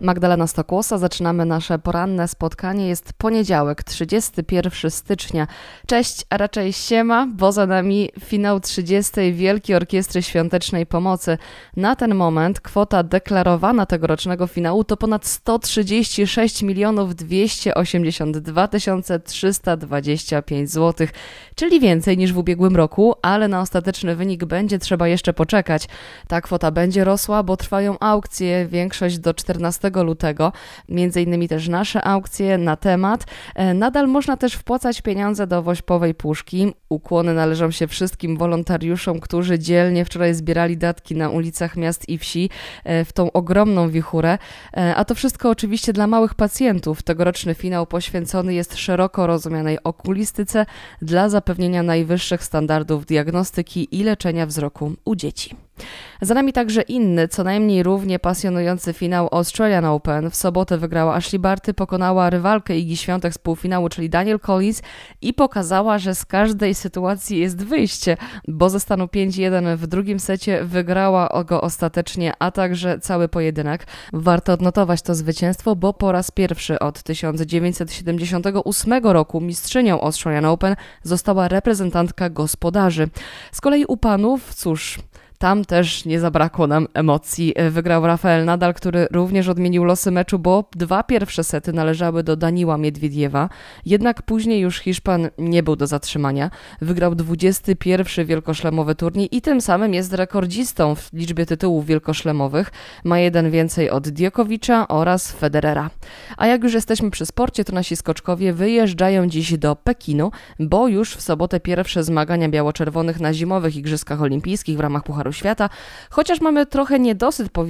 Magdalena Stokłosa. Zaczynamy nasze poranne spotkanie. Jest poniedziałek, 31 stycznia. Cześć, a raczej siema, bo za nami finał 30. Wielkiej Orkiestry Świątecznej Pomocy. Na ten moment kwota deklarowana tegorocznego finału to ponad 136 milionów 282 325 zł, czyli więcej niż w ubiegłym roku, ale na ostateczny wynik będzie trzeba jeszcze poczekać. Ta kwota będzie rosła, bo trwają aukcje, większość do 14 lutego, między innymi też nasze aukcje na temat. E, nadal można też wpłacać pieniądze do Wośpowej Puszki. Ukłony należą się wszystkim wolontariuszom, którzy dzielnie wczoraj zbierali datki na ulicach miast i wsi e, w tą ogromną wichurę. E, a to wszystko oczywiście dla małych pacjentów. Tegoroczny finał poświęcony jest szeroko rozumianej okulistyce dla zapewnienia najwyższych standardów diagnostyki i leczenia wzroku u dzieci. Za nami także inny, co najmniej równie pasjonujący finał Australian Open. W sobotę wygrała Ashley Barty, pokonała rywalkę Igi Świątek z półfinału, czyli Daniel Collins i pokazała, że z każdej sytuacji jest wyjście, bo ze stanu 5-1 w drugim secie wygrała go ostatecznie, a także cały pojedynek. Warto odnotować to zwycięstwo, bo po raz pierwszy od 1978 roku mistrzynią Australian Open została reprezentantka gospodarzy. Z kolei u panów, cóż, tam też nie zabrakło nam emocji. Wygrał Rafael Nadal, który również odmienił losy meczu, bo dwa pierwsze sety należały do Daniła Miedwiediewa. Jednak później już Hiszpan nie był do zatrzymania. Wygrał 21 wielkoszlemowy turniej i tym samym jest rekordzistą w liczbie tytułów wielkoszlemowych. Ma jeden więcej od Diokowicza oraz Federera. A jak już jesteśmy przy sporcie, to nasi skoczkowie wyjeżdżają dziś do Pekinu, bo już w sobotę pierwsze zmagania biało-czerwonych na zimowych Igrzyskach Olimpijskich w ramach Pucharu Świata. Chociaż mamy trochę niedosyt po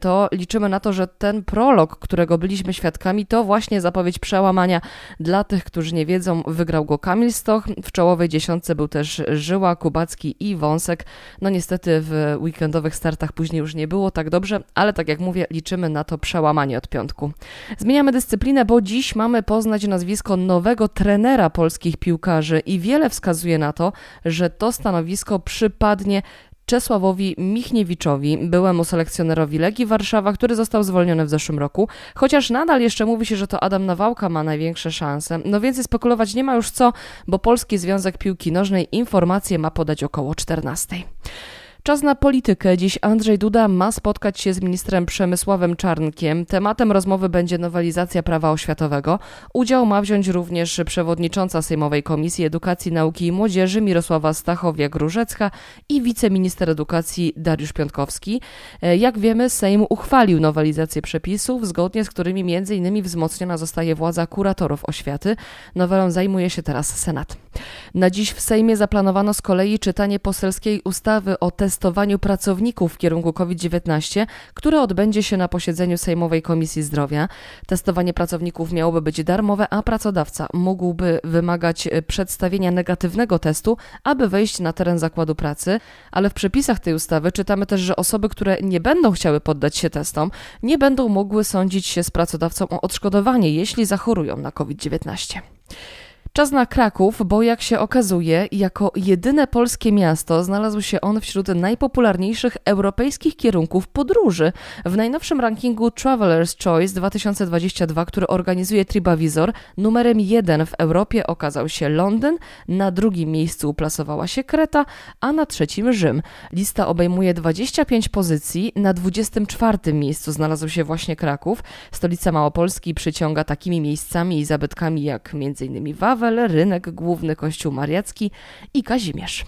to liczymy na to, że ten prolog, którego byliśmy świadkami, to właśnie zapowiedź przełamania. Dla tych, którzy nie wiedzą, wygrał go Kamil Stoch. W czołowej dziesiątce był też Żyła, Kubacki i Wąsek. No niestety w weekendowych startach później już nie było tak dobrze, ale tak jak mówię, liczymy na to przełamanie od piątku. Zmieniamy dyscyplinę, bo dziś mamy poznać nazwisko nowego trenera polskich piłkarzy i wiele wskazuje na to, że to stanowisko przypadnie Czesławowi Michniewiczowi, byłemu selekcjonerowi Legii Warszawa, który został zwolniony w zeszłym roku, chociaż nadal jeszcze mówi się, że to Adam Nawałka ma największe szanse. No więcej spekulować nie ma już co, bo Polski Związek Piłki Nożnej informacje ma podać około 14. Czas na politykę. Dziś Andrzej Duda ma spotkać się z ministrem Przemysławem Czarnkiem. Tematem rozmowy będzie nowelizacja prawa oświatowego. Udział ma wziąć również przewodnicząca Sejmowej Komisji Edukacji, Nauki i Młodzieży Mirosława Stachowiak-Różecka i wiceminister edukacji Dariusz Piątkowski. E, jak wiemy, Sejm uchwalił nowelizację przepisów, zgodnie z którymi m.in. wzmocniona zostaje władza kuratorów oświaty. Nowelą zajmuje się teraz Senat. Na dziś w Sejmie zaplanowano z kolei czytanie poselskiej ustawy o testowaniu pracowników w kierunku COVID-19, które odbędzie się na posiedzeniu Sejmowej Komisji Zdrowia. Testowanie pracowników miałoby być darmowe, a pracodawca mógłby wymagać przedstawienia negatywnego testu, aby wejść na teren zakładu pracy, ale w przepisach tej ustawy czytamy też, że osoby, które nie będą chciały poddać się testom, nie będą mogły sądzić się z pracodawcą o odszkodowanie, jeśli zachorują na COVID-19. Czas na Kraków, bo jak się okazuje, jako jedyne polskie miasto znalazł się on wśród najpopularniejszych europejskich kierunków podróży. W najnowszym rankingu Traveler's Choice 2022, który organizuje Tribavizor, numerem jeden w Europie okazał się Londyn, na drugim miejscu uplasowała się Kreta, a na trzecim Rzym. Lista obejmuje 25 pozycji, na 24 miejscu znalazł się właśnie Kraków. Stolica Małopolski przyciąga takimi miejscami i zabytkami jak m.in. Wawel, Rynek główny Kościół Mariacki i Kazimierz.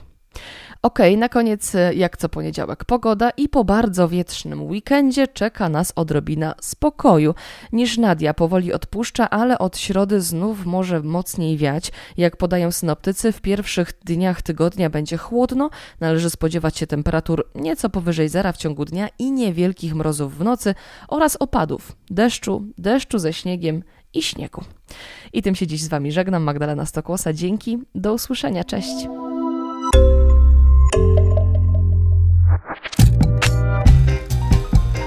Ok, na koniec e, jak co poniedziałek pogoda i po bardzo wietrznym weekendzie czeka nas odrobina spokoju. Niż Nadia powoli odpuszcza, ale od środy znów może mocniej wiać. Jak podają synoptycy, w pierwszych dniach tygodnia będzie chłodno, należy spodziewać się temperatur nieco powyżej zera w ciągu dnia i niewielkich mrozów w nocy oraz opadów, deszczu, deszczu ze śniegiem i śniegu. I tym się dziś z Wami żegnam. Magdalena Stokłosa. Dzięki. Do usłyszenia. Cześć.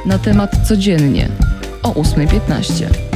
Na temat codziennie o 8.15.